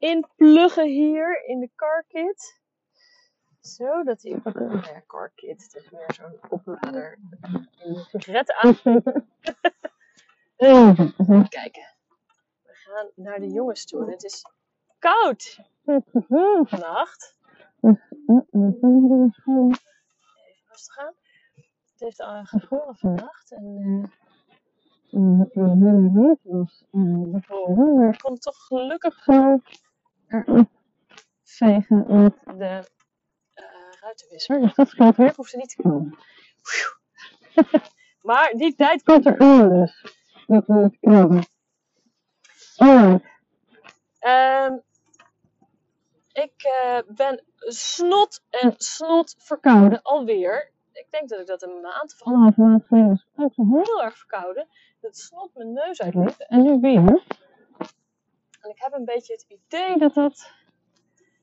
inpluggen hier in de carkit. Zo, dat hij... Oh ja, carkit. Het is meer zo'n oplader. Een sigaret aansteken. Even kijken. We gaan naar de jongens toe. Het is koud vannacht. Even rustig aan. Het heeft al gevroren vannacht. En uh, ik kon toch gelukkig eraf vegen met de uh, ruitenwisser. Dus dat scheelt weer. Ik hoef ze niet te komen. maar die tijd komt er aan dus. Dat we het krabben. Alright. Um, ik uh, ben snot en snot verkouden alweer. Ik denk dat ik dat een maand of anderhalve maand geleden was. Ik was heel erg verkouden. Dat snot mijn neus uitliep. En nu weer. En ik heb een beetje het idee dat dat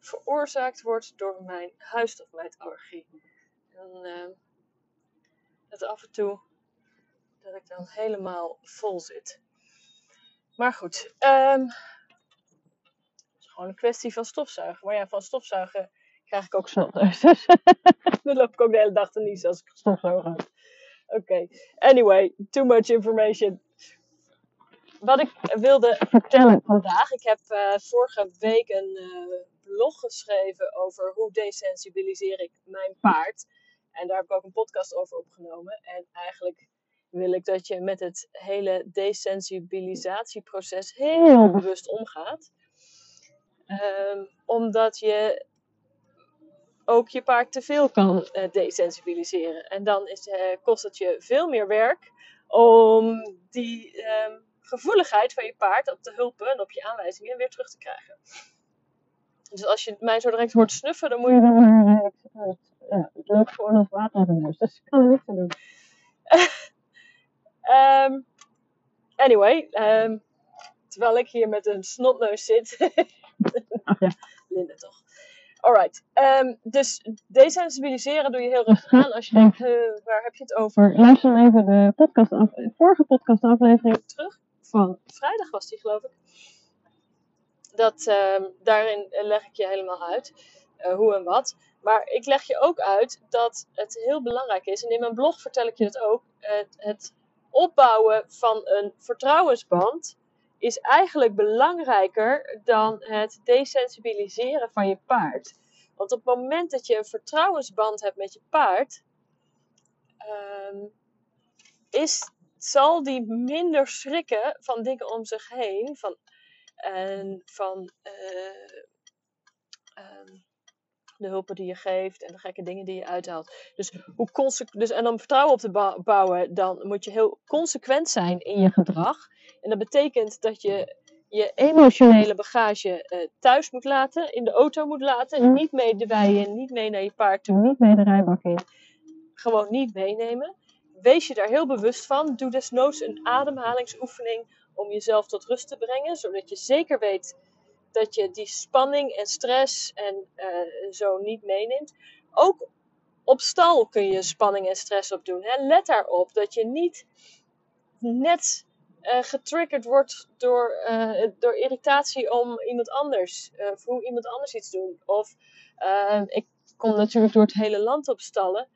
veroorzaakt wordt door mijn huisstofmijtallergie. En uh, dat af en toe dat ik dan helemaal vol zit. Maar goed, um, het is gewoon een kwestie van stofzuigen. Maar ja, van stofzuigen krijg ik ook snotneus. Dan loop ik ook de hele dag te niezen als ik stofzuigen. Oké, anyway, too much information. Wat ik wilde vertellen vandaag. Ik heb uh, vorige week een uh, blog geschreven over hoe desensibiliseer ik mijn paard. En daar heb ik ook een podcast over opgenomen. En eigenlijk wil ik dat je met het hele desensibilisatieproces heel bewust omgaat. Um, omdat je ook je paard te veel kan uh, desensibiliseren. En dan is, kost het je veel meer werk om die uh, gevoeligheid van je paard op de hulpen en op je aanwijzingen weer terug te krijgen. Dus als je mij zo direct hoort snuffen, dan moet je dan maar. Ja, het loopt gewoon als water uit de neus. Dus ik kan er niks aan doen. um, anyway, um, terwijl ik hier met een snotneus zit. Ach ja, Linda toch. Alright, um, dus desensibiliseren doe je heel rustig aan. Als je denkt, uh, waar heb je het over? Luister dan even de podcast af, vorige podcastaflevering terug. Van vrijdag was die, geloof ik. Dat, uh, daarin leg ik je helemaal uit uh, hoe en wat. Maar ik leg je ook uit dat het heel belangrijk is, en in mijn blog vertel ik je het ook, het, het opbouwen van een vertrouwensband is eigenlijk belangrijker dan het desensibiliseren van je paard. Want op het moment dat je een vertrouwensband hebt met je paard, um, is, zal die minder schrikken van dingen om zich heen. Van, en van uh, um, de hulpen die je geeft en de gekke dingen die je uithaalt. Dus, hoe dus, en om vertrouwen op te bouwen, dan moet je heel consequent zijn in je gedrag. En dat betekent dat je je emotionele bagage uh, thuis moet laten, in de auto moet laten, niet mee de wei in, niet mee naar je paard toe, niet mee de rijbak in. Gewoon niet meenemen. Wees je daar heel bewust van. Doe desnoods een ademhalingsoefening om jezelf tot rust te brengen, zodat je zeker weet dat je die spanning en stress en uh, zo niet meeneemt. Ook op stal kun je spanning en stress opdoen. Hè? Let daarop dat je niet net uh, getriggerd wordt door, uh, door irritatie om iemand anders, of hoe iemand anders iets doet. Of ik kom natuurlijk door het hele land op stallen.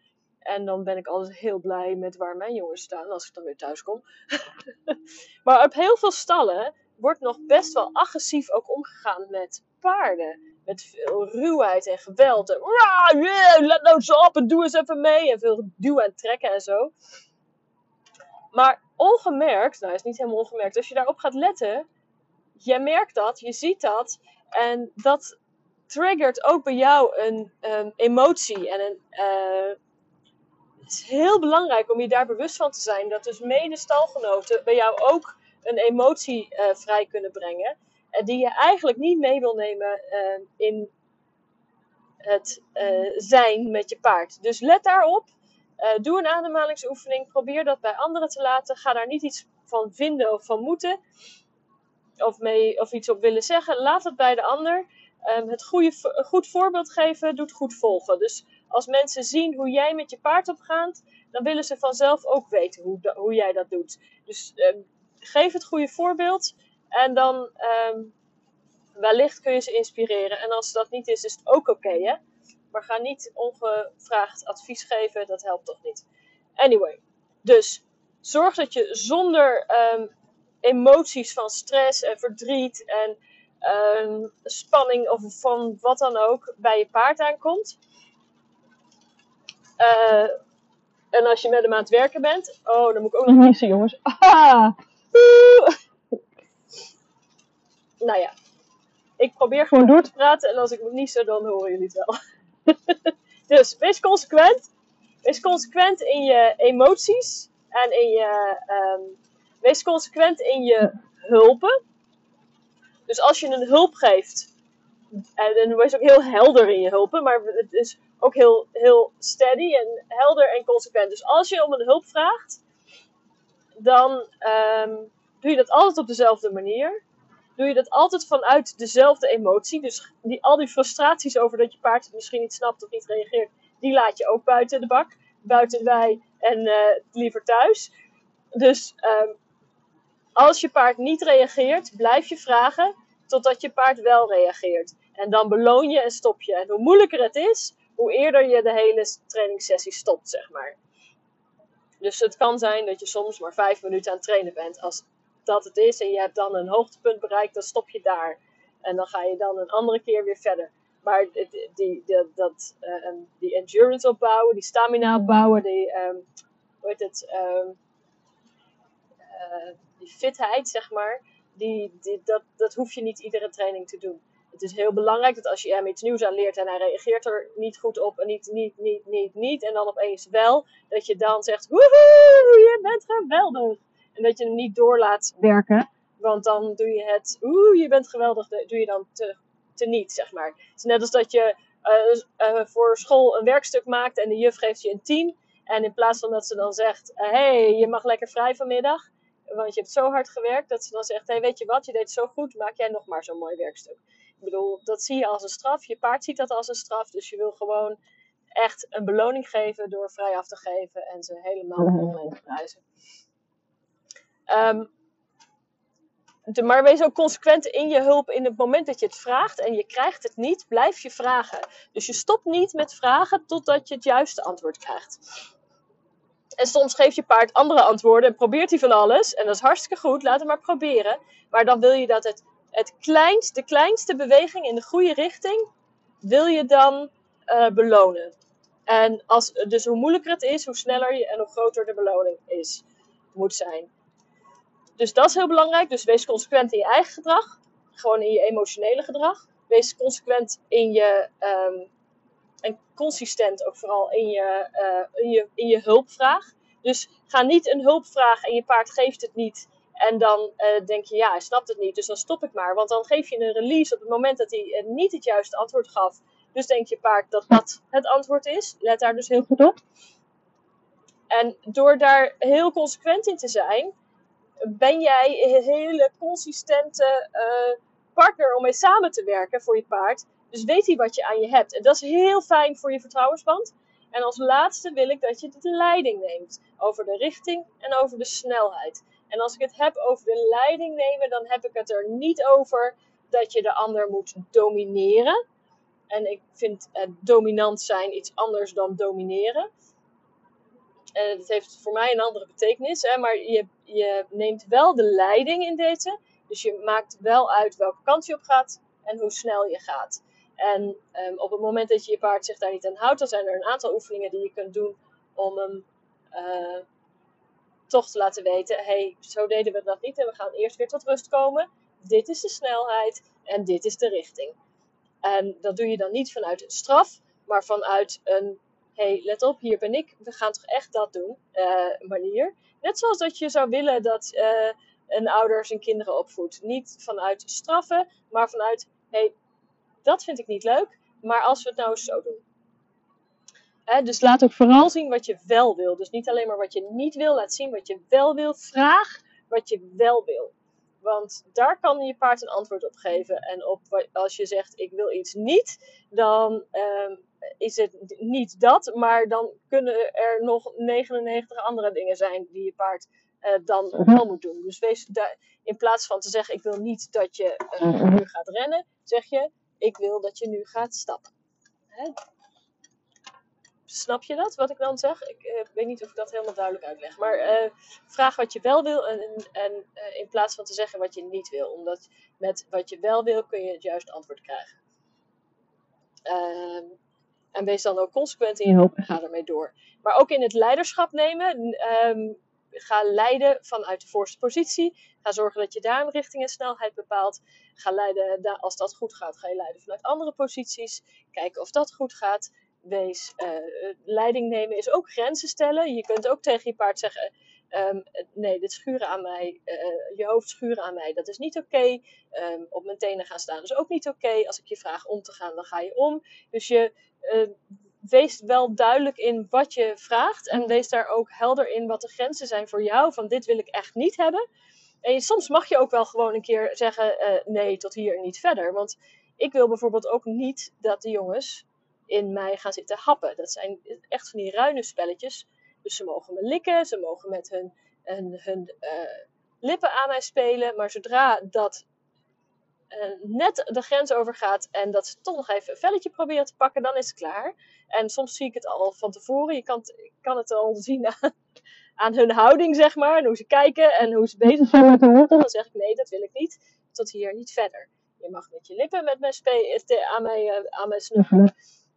En dan ben ik altijd heel blij met waar mijn jongens staan als ik dan weer thuis kom. maar op heel veel stallen wordt nog best wel agressief ook omgegaan met paarden. Met veel ruwheid en geweld. En, let nou eens op en doe eens even mee. En veel duwen en trekken en zo. Maar ongemerkt, nou is niet helemaal ongemerkt, als je daarop gaat letten, je merkt dat, je ziet dat. En dat triggert ook bij jou een um, emotie. En een, uh, het is heel belangrijk om je daar bewust van te zijn. Dat dus mede stalgenoten bij jou ook een emotie uh, vrij kunnen brengen. Uh, die je eigenlijk niet mee wil nemen uh, in het uh, zijn met je paard. Dus let daarop. Doe een ademhalingsoefening. Probeer dat bij anderen te laten. Ga daar niet iets van vinden of van moeten. Of, mee, of iets op willen zeggen. Laat het bij de ander. Um, het goede, goed voorbeeld geven doet goed volgen. Dus als mensen zien hoe jij met je paard opgaat, dan willen ze vanzelf ook weten hoe, hoe jij dat doet. Dus um, geef het goede voorbeeld en dan um, wellicht kun je ze inspireren. En als dat niet is, is het ook oké? Maar ga niet ongevraagd advies geven, dat helpt toch niet. Anyway, dus zorg dat je zonder um, emoties van stress en verdriet en spanning of van wat dan ook bij je paard aankomt. Uh, en als je met hem aan het werken bent. Oh, dan moet ik ook nog niezen, jongens. Ah! nou ja, ik probeer gewoon door te praten en als ik moet niezen, dan horen jullie het wel. dus wees consequent. Wees consequent in je emoties en in je. Um, wees consequent in je hulpen. Dus als je een hulp geeft, en dan wees ook heel helder in je hulpen, maar het is ook heel, heel steady en helder en consequent. Dus als je om een hulp vraagt, dan um, doe je dat altijd op dezelfde manier doe je dat altijd vanuit dezelfde emotie. Dus die, al die frustraties over dat je paard het misschien niet snapt of niet reageert, die laat je ook buiten de bak. Buiten wij en uh, liever thuis. Dus um, als je paard niet reageert, blijf je vragen totdat je paard wel reageert. En dan beloon je en stop je. En hoe moeilijker het is, hoe eerder je de hele trainingssessie stopt, zeg maar. Dus het kan zijn dat je soms maar vijf minuten aan het trainen bent. Als dat het is en je hebt dan een hoogtepunt bereikt, dan stop je daar. En dan ga je dan een andere keer weer verder. Maar die, die, dat, uh, die endurance opbouwen, die stamina opbouwen, die, um, hoe heet het, um, uh, die fitheid, zeg maar, die, die, dat, dat hoef je niet iedere training te doen. Het is heel belangrijk dat als je hem iets nieuws aan leert en hij reageert er niet goed op en niet, niet, niet, niet, niet, en dan opeens wel, dat je dan zegt, woehoe, je bent geweldig. En dat je hem niet door laat werken. Want dan doe je het, oeh, je bent geweldig, doe je dan te, te niet, zeg maar. Het is net als dat je uh, uh, voor school een werkstuk maakt en de juf geeft je een 10. En in plaats van dat ze dan zegt, hé, hey, je mag lekker vrij vanmiddag, want je hebt zo hard gewerkt, dat ze dan zegt, hé, hey, weet je wat, je deed zo goed, maak jij nog maar zo'n mooi werkstuk. Ik bedoel, dat zie je als een straf. Je paard ziet dat als een straf, dus je wil gewoon echt een beloning geven door vrij af te geven en ze helemaal online te prijzen. Um, de, maar wees ook consequent in je hulp in het moment dat je het vraagt en je krijgt het niet, blijf je vragen. Dus je stopt niet met vragen totdat je het juiste antwoord krijgt. En soms geeft je paard andere antwoorden en probeert hij van alles. En dat is hartstikke goed, laat hem maar proberen. Maar dan wil je dat het, het kleinst, de kleinste beweging in de goede richting, wil je dan uh, belonen. En als, dus hoe moeilijker het is, hoe sneller je en hoe groter de beloning is, moet zijn. Dus dat is heel belangrijk. Dus wees consequent in je eigen gedrag. Gewoon in je emotionele gedrag. Wees consequent in je. Um, en consistent ook vooral in je, uh, in, je, in je hulpvraag. Dus ga niet een hulpvraag en je paard geeft het niet. En dan uh, denk je, ja, hij snapt het niet, dus dan stop ik maar. Want dan geef je een release op het moment dat hij uh, niet het juiste antwoord gaf. Dus denk je paard dat dat het antwoord is. Let daar dus heel goed op. En door daar heel consequent in te zijn, ben jij een hele consistente uh, partner om mee samen te werken voor je paard. Dus weet hij wat je aan je hebt. En dat is heel fijn voor je vertrouwensband. En als laatste wil ik dat je de leiding neemt over de richting en over de snelheid. En als ik het heb over de leiding nemen, dan heb ik het er niet over dat je de ander moet domineren. En ik vind uh, dominant zijn iets anders dan domineren. En het heeft voor mij een andere betekenis. Hè, maar je, je neemt wel de leiding in deze. Dus je maakt wel uit welke kant je op gaat en hoe snel je gaat. En um, op het moment dat je je paard zich daar niet aan houdt, dan zijn er een aantal oefeningen die je kunt doen om hem uh, toch te laten weten: hey, zo deden we dat niet en we gaan eerst weer tot rust komen. Dit is de snelheid en dit is de richting. En dat doe je dan niet vanuit een straf, maar vanuit een hey, let op, hier ben ik, we gaan toch echt dat doen, uh, manier. Net zoals dat je zou willen dat uh, een ouder zijn kinderen opvoedt. Niet vanuit straffen, maar vanuit, hey, dat vind ik niet leuk, maar als we het nou eens zo doen. Dus laat ook vooral zien wat je wel wil. Dus niet alleen maar wat je niet wil. Laat zien wat je wel wil. Vraag wat je wel wil. Want daar kan je paard een antwoord op geven. En op, als je zegt ik wil iets niet, dan ehm, is het niet dat. Maar dan kunnen er nog 99 andere dingen zijn die je paard uh, dan wel moet doen. Dus wees daar, in plaats van te zeggen ik wil niet dat je uh, nu gaat rennen, zeg je ik wil dat je nu gaat stappen. Hè? Snap je dat, wat ik dan zeg? Ik uh, weet niet of ik dat helemaal duidelijk uitleg. Maar uh, vraag wat je wel wil en, en uh, in plaats van te zeggen wat je niet wil. Omdat met wat je wel wil kun je het juiste antwoord krijgen. Ehm, en wees dan ook consequent in je hoop en ga ermee door. Maar ook in het leiderschap nemen. Um, ga leiden vanuit de voorste positie. Ga zorgen dat je daar een richting en snelheid bepaalt. Ga leiden, als dat goed gaat, ga je leiden vanuit andere posities. Kijken of dat goed gaat wees uh, leiding nemen is ook grenzen stellen. Je kunt ook tegen je paard zeggen: um, nee, dit schuren aan mij, uh, je hoofd schuren aan mij, dat is niet oké. Um, op mijn tenen gaan staan is ook niet oké. Als ik je vraag om te gaan, dan ga je om. Dus je uh, wees wel duidelijk in wat je vraagt en wees daar ook helder in wat de grenzen zijn voor jou. Van dit wil ik echt niet hebben. En soms mag je ook wel gewoon een keer zeggen: nee, tot hier en niet verder. Want ik wil bijvoorbeeld ook niet dat de jongens in mij gaan zitten happen. Dat zijn echt van die ruine spelletjes. Dus ze mogen me likken, ze mogen met hun, hun, uh, lippen aan mij spelen. Maar zodra dat uh, net de grens overgaat en dat ze toch nog even een velletje proberen te pakken, dan is het klaar. En soms zie ik het al van tevoren. Je kan, het, kan het al zien aan, aan, hun houding, zeg maar. En hoe ze kijken en hoe ze bezig zijn met hun. Dan zeg ik, nee, dat wil ik niet. Tot hier, niet verder. Je mag met je lippen met mij aan, mij, uh, aan mij snuffelen.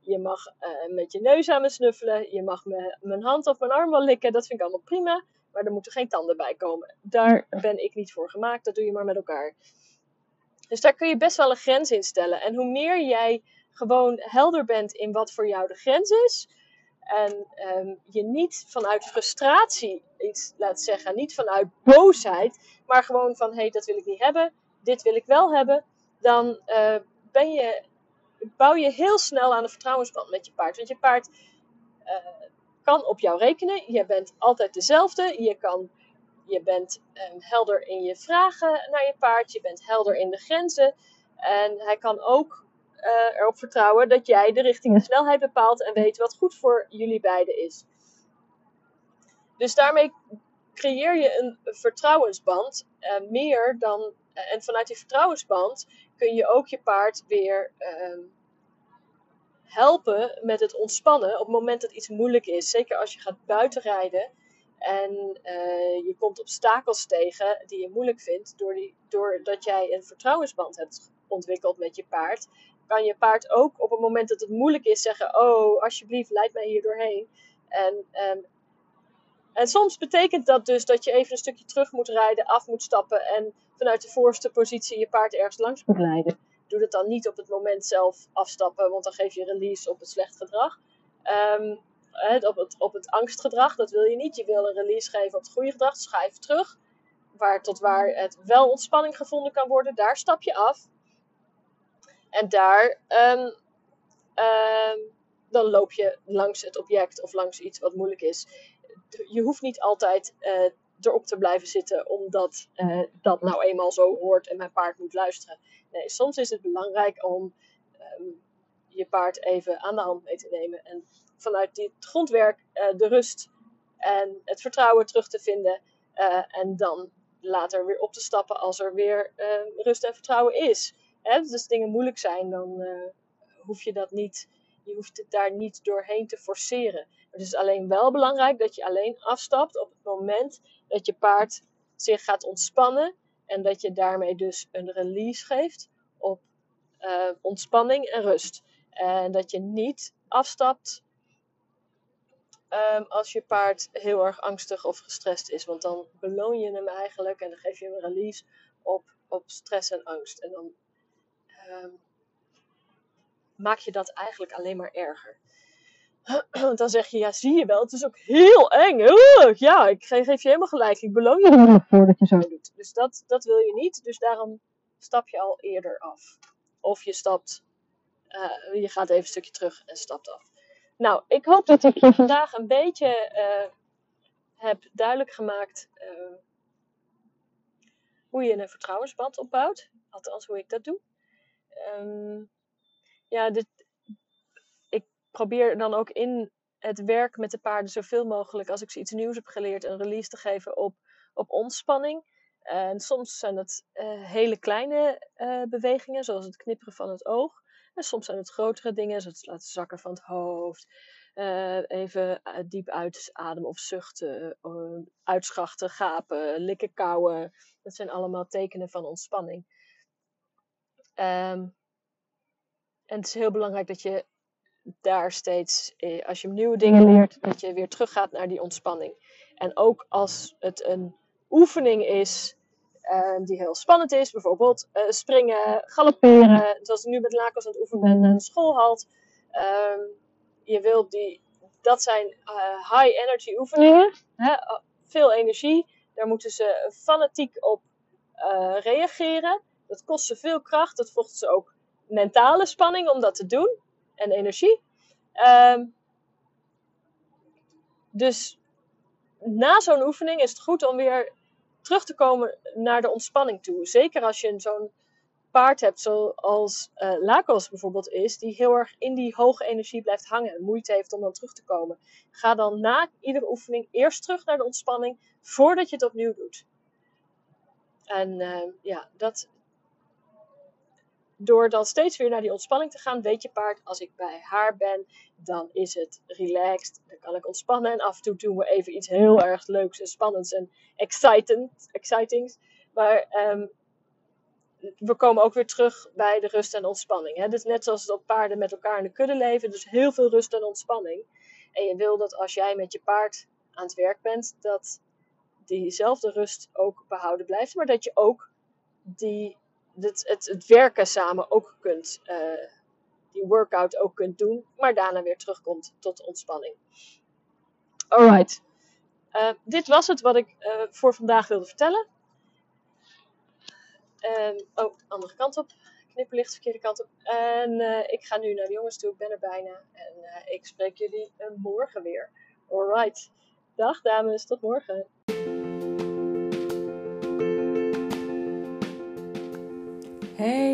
Je mag uh, met je neus aan me snuffelen. Je mag me, mijn hand of mijn arm wel likken. Dat vind ik allemaal prima. Maar er moeten geen tanden bij komen. Daar ben ik niet voor gemaakt. Dat doe je maar met elkaar. Dus daar kun je best wel een grens in stellen. En hoe meer jij gewoon helder bent in wat voor jou de grens is. En um, je niet vanuit frustratie iets laat zeggen. Niet vanuit boosheid. Maar gewoon van, hé, hey, dat wil ik niet hebben. Dit wil ik wel hebben. Dan uh, ben je bouw je heel snel aan een vertrouwensband met je paard. Want je paard uh, kan op jou rekenen. Je bent altijd dezelfde. Je, kan, je bent um, helder in je vragen naar je paard. Je bent helder in de grenzen. En hij kan ook uh, erop vertrouwen dat jij de richting en snelheid bepaalt en weet wat goed voor jullie beiden is. Dus daarmee creëer je een vertrouwensband. Uh, meer dan. en vanuit die vertrouwensband kun je ook je paard weer um, helpen met het ontspannen op het moment dat iets moeilijk is. Zeker als je gaat buitenrijden en uh, je komt obstakels tegen die je moeilijk vindt, door die, doordat jij een vertrouwensband hebt ontwikkeld met je paard. Kan je paard ook op het moment dat het moeilijk is zeggen: Oh, alsjeblieft, leid mij hier doorheen. En, um, en soms betekent dat dus dat je even een stukje terug moet rijden, af moet stappen en vanuit de voorste positie je paard ergens langs moet leiden. Doe dat dan niet op het moment zelf afstappen, want dan geef je release op het slecht gedrag. Um, op, het, op het angstgedrag, dat wil je niet. Je wil een release geven op het goede gedrag, dus ga even terug. Waar, tot waar het wel ontspanning gevonden kan worden, daar stap je af. En daar, um, um, dan loop je langs het object of langs iets wat moeilijk is. Je hoeft niet altijd uh, erop te blijven zitten, omdat uh, dat nou eenmaal zo hoort en mijn paard moet luisteren. Nee, soms is het belangrijk om um, je paard even aan de hand mee te nemen en vanuit dit grondwerk uh, de rust en het vertrouwen terug te vinden uh, en dan later weer op te stappen als er weer rust en vertrouwen is. Hè? Dus als dingen moeilijk zijn, dan hoef je dat niet, je hoeft het daar niet doorheen te forceren. Het is alleen wel belangrijk dat je alleen afstapt op het moment dat je paard zich gaat ontspannen. En dat je daarmee dus een release geeft op uh, ontspanning en rust. En dat je niet afstapt um, als je paard heel erg angstig of gestrest is. Want dan beloon je hem eigenlijk en dan geef je hem een release op, op stress en angst. En dan um, maak je dat eigenlijk alleen maar erger. dan zeg je, ja, zie je wel, het is ook heel eng. Ja, ik geef, je helemaal gelijk. Ik beloon je er voor dat je zo doet. Dus dat, dat wil je niet. Dus daarom stap je al eerder af. Of je stapt Uh, je gaat even een stukje terug en stapt af. Nou, ik hoop dat ik je vandaag een beetje uh, heb duidelijk gemaakt uh, hoe je een vertrouwensband opbouwt. Althans, hoe ik dat doe. Um, ja, dit, ik probeer dan ook in het werk met de paarden zoveel mogelijk, als ik ze iets nieuws heb geleerd, een release te geven op, op ontspanning. En soms zijn het uh, hele kleine uh, bewegingen, zoals het knipperen van het oog. En soms zijn het grotere dingen, zoals het laten zakken van het hoofd. Uh, even diep uitademen of zuchten, uitschachten, gapen, likken, kauwen. Dat zijn allemaal tekenen van ontspanning. Um, en het is heel belangrijk dat je daar steeds, als je nieuwe dingen leert, dat je weer teruggaat naar die ontspanning. En ook als het een oefening is uh, die heel spannend is. Bijvoorbeeld uh, springen, galopperen. Zoals ik nu met Lakos aan het oefenen ben in de schoolhalt. Uh, je wilt die, dat zijn high energy oefeningen. Hè? Veel energie. Daar moeten ze fanatiek op reageren. Dat kost ze veel kracht. Dat voegt ze ook mentale spanning om dat te doen. En energie. Ehm, dus na zo'n oefening is het goed om weer terug te komen naar de ontspanning toe. Zeker als je zo'n paard hebt zoals uh, Lakos bijvoorbeeld is, die heel erg in die hoge energie blijft hangen en moeite heeft om dan terug te komen. Ga dan na iedere oefening eerst terug naar de ontspanning voordat je het opnieuw doet. En uh, ja, dat, door dan steeds weer naar die ontspanning te gaan, weet je paard, als ik bij haar ben, dan is het relaxed. Dan kan ik ontspannen en af en toe doen we even iets heel erg leuks en spannends en exciting, excitings. Maar um, we komen ook weer terug bij de rust en ontspanning. Hè? Dus net zoals dat paarden met elkaar in de kudde leven, dus heel veel rust en ontspanning. En je wil dat als jij met je paard aan het werk bent, dat diezelfde rust ook behouden blijft, maar dat je ook die het, het, het werken samen ook kunt, uh, die workout ook kunt doen, maar daarna weer terugkomt tot ontspanning. Alright. Uh, dit was het wat ik uh, voor vandaag wilde vertellen. En, oh, andere kant op. Knipperlicht, verkeerde kant op. En ik ga nu naar de jongens toe. Ik ben er bijna. En ik spreek jullie morgen weer. Alright. Dag dames, tot morgen.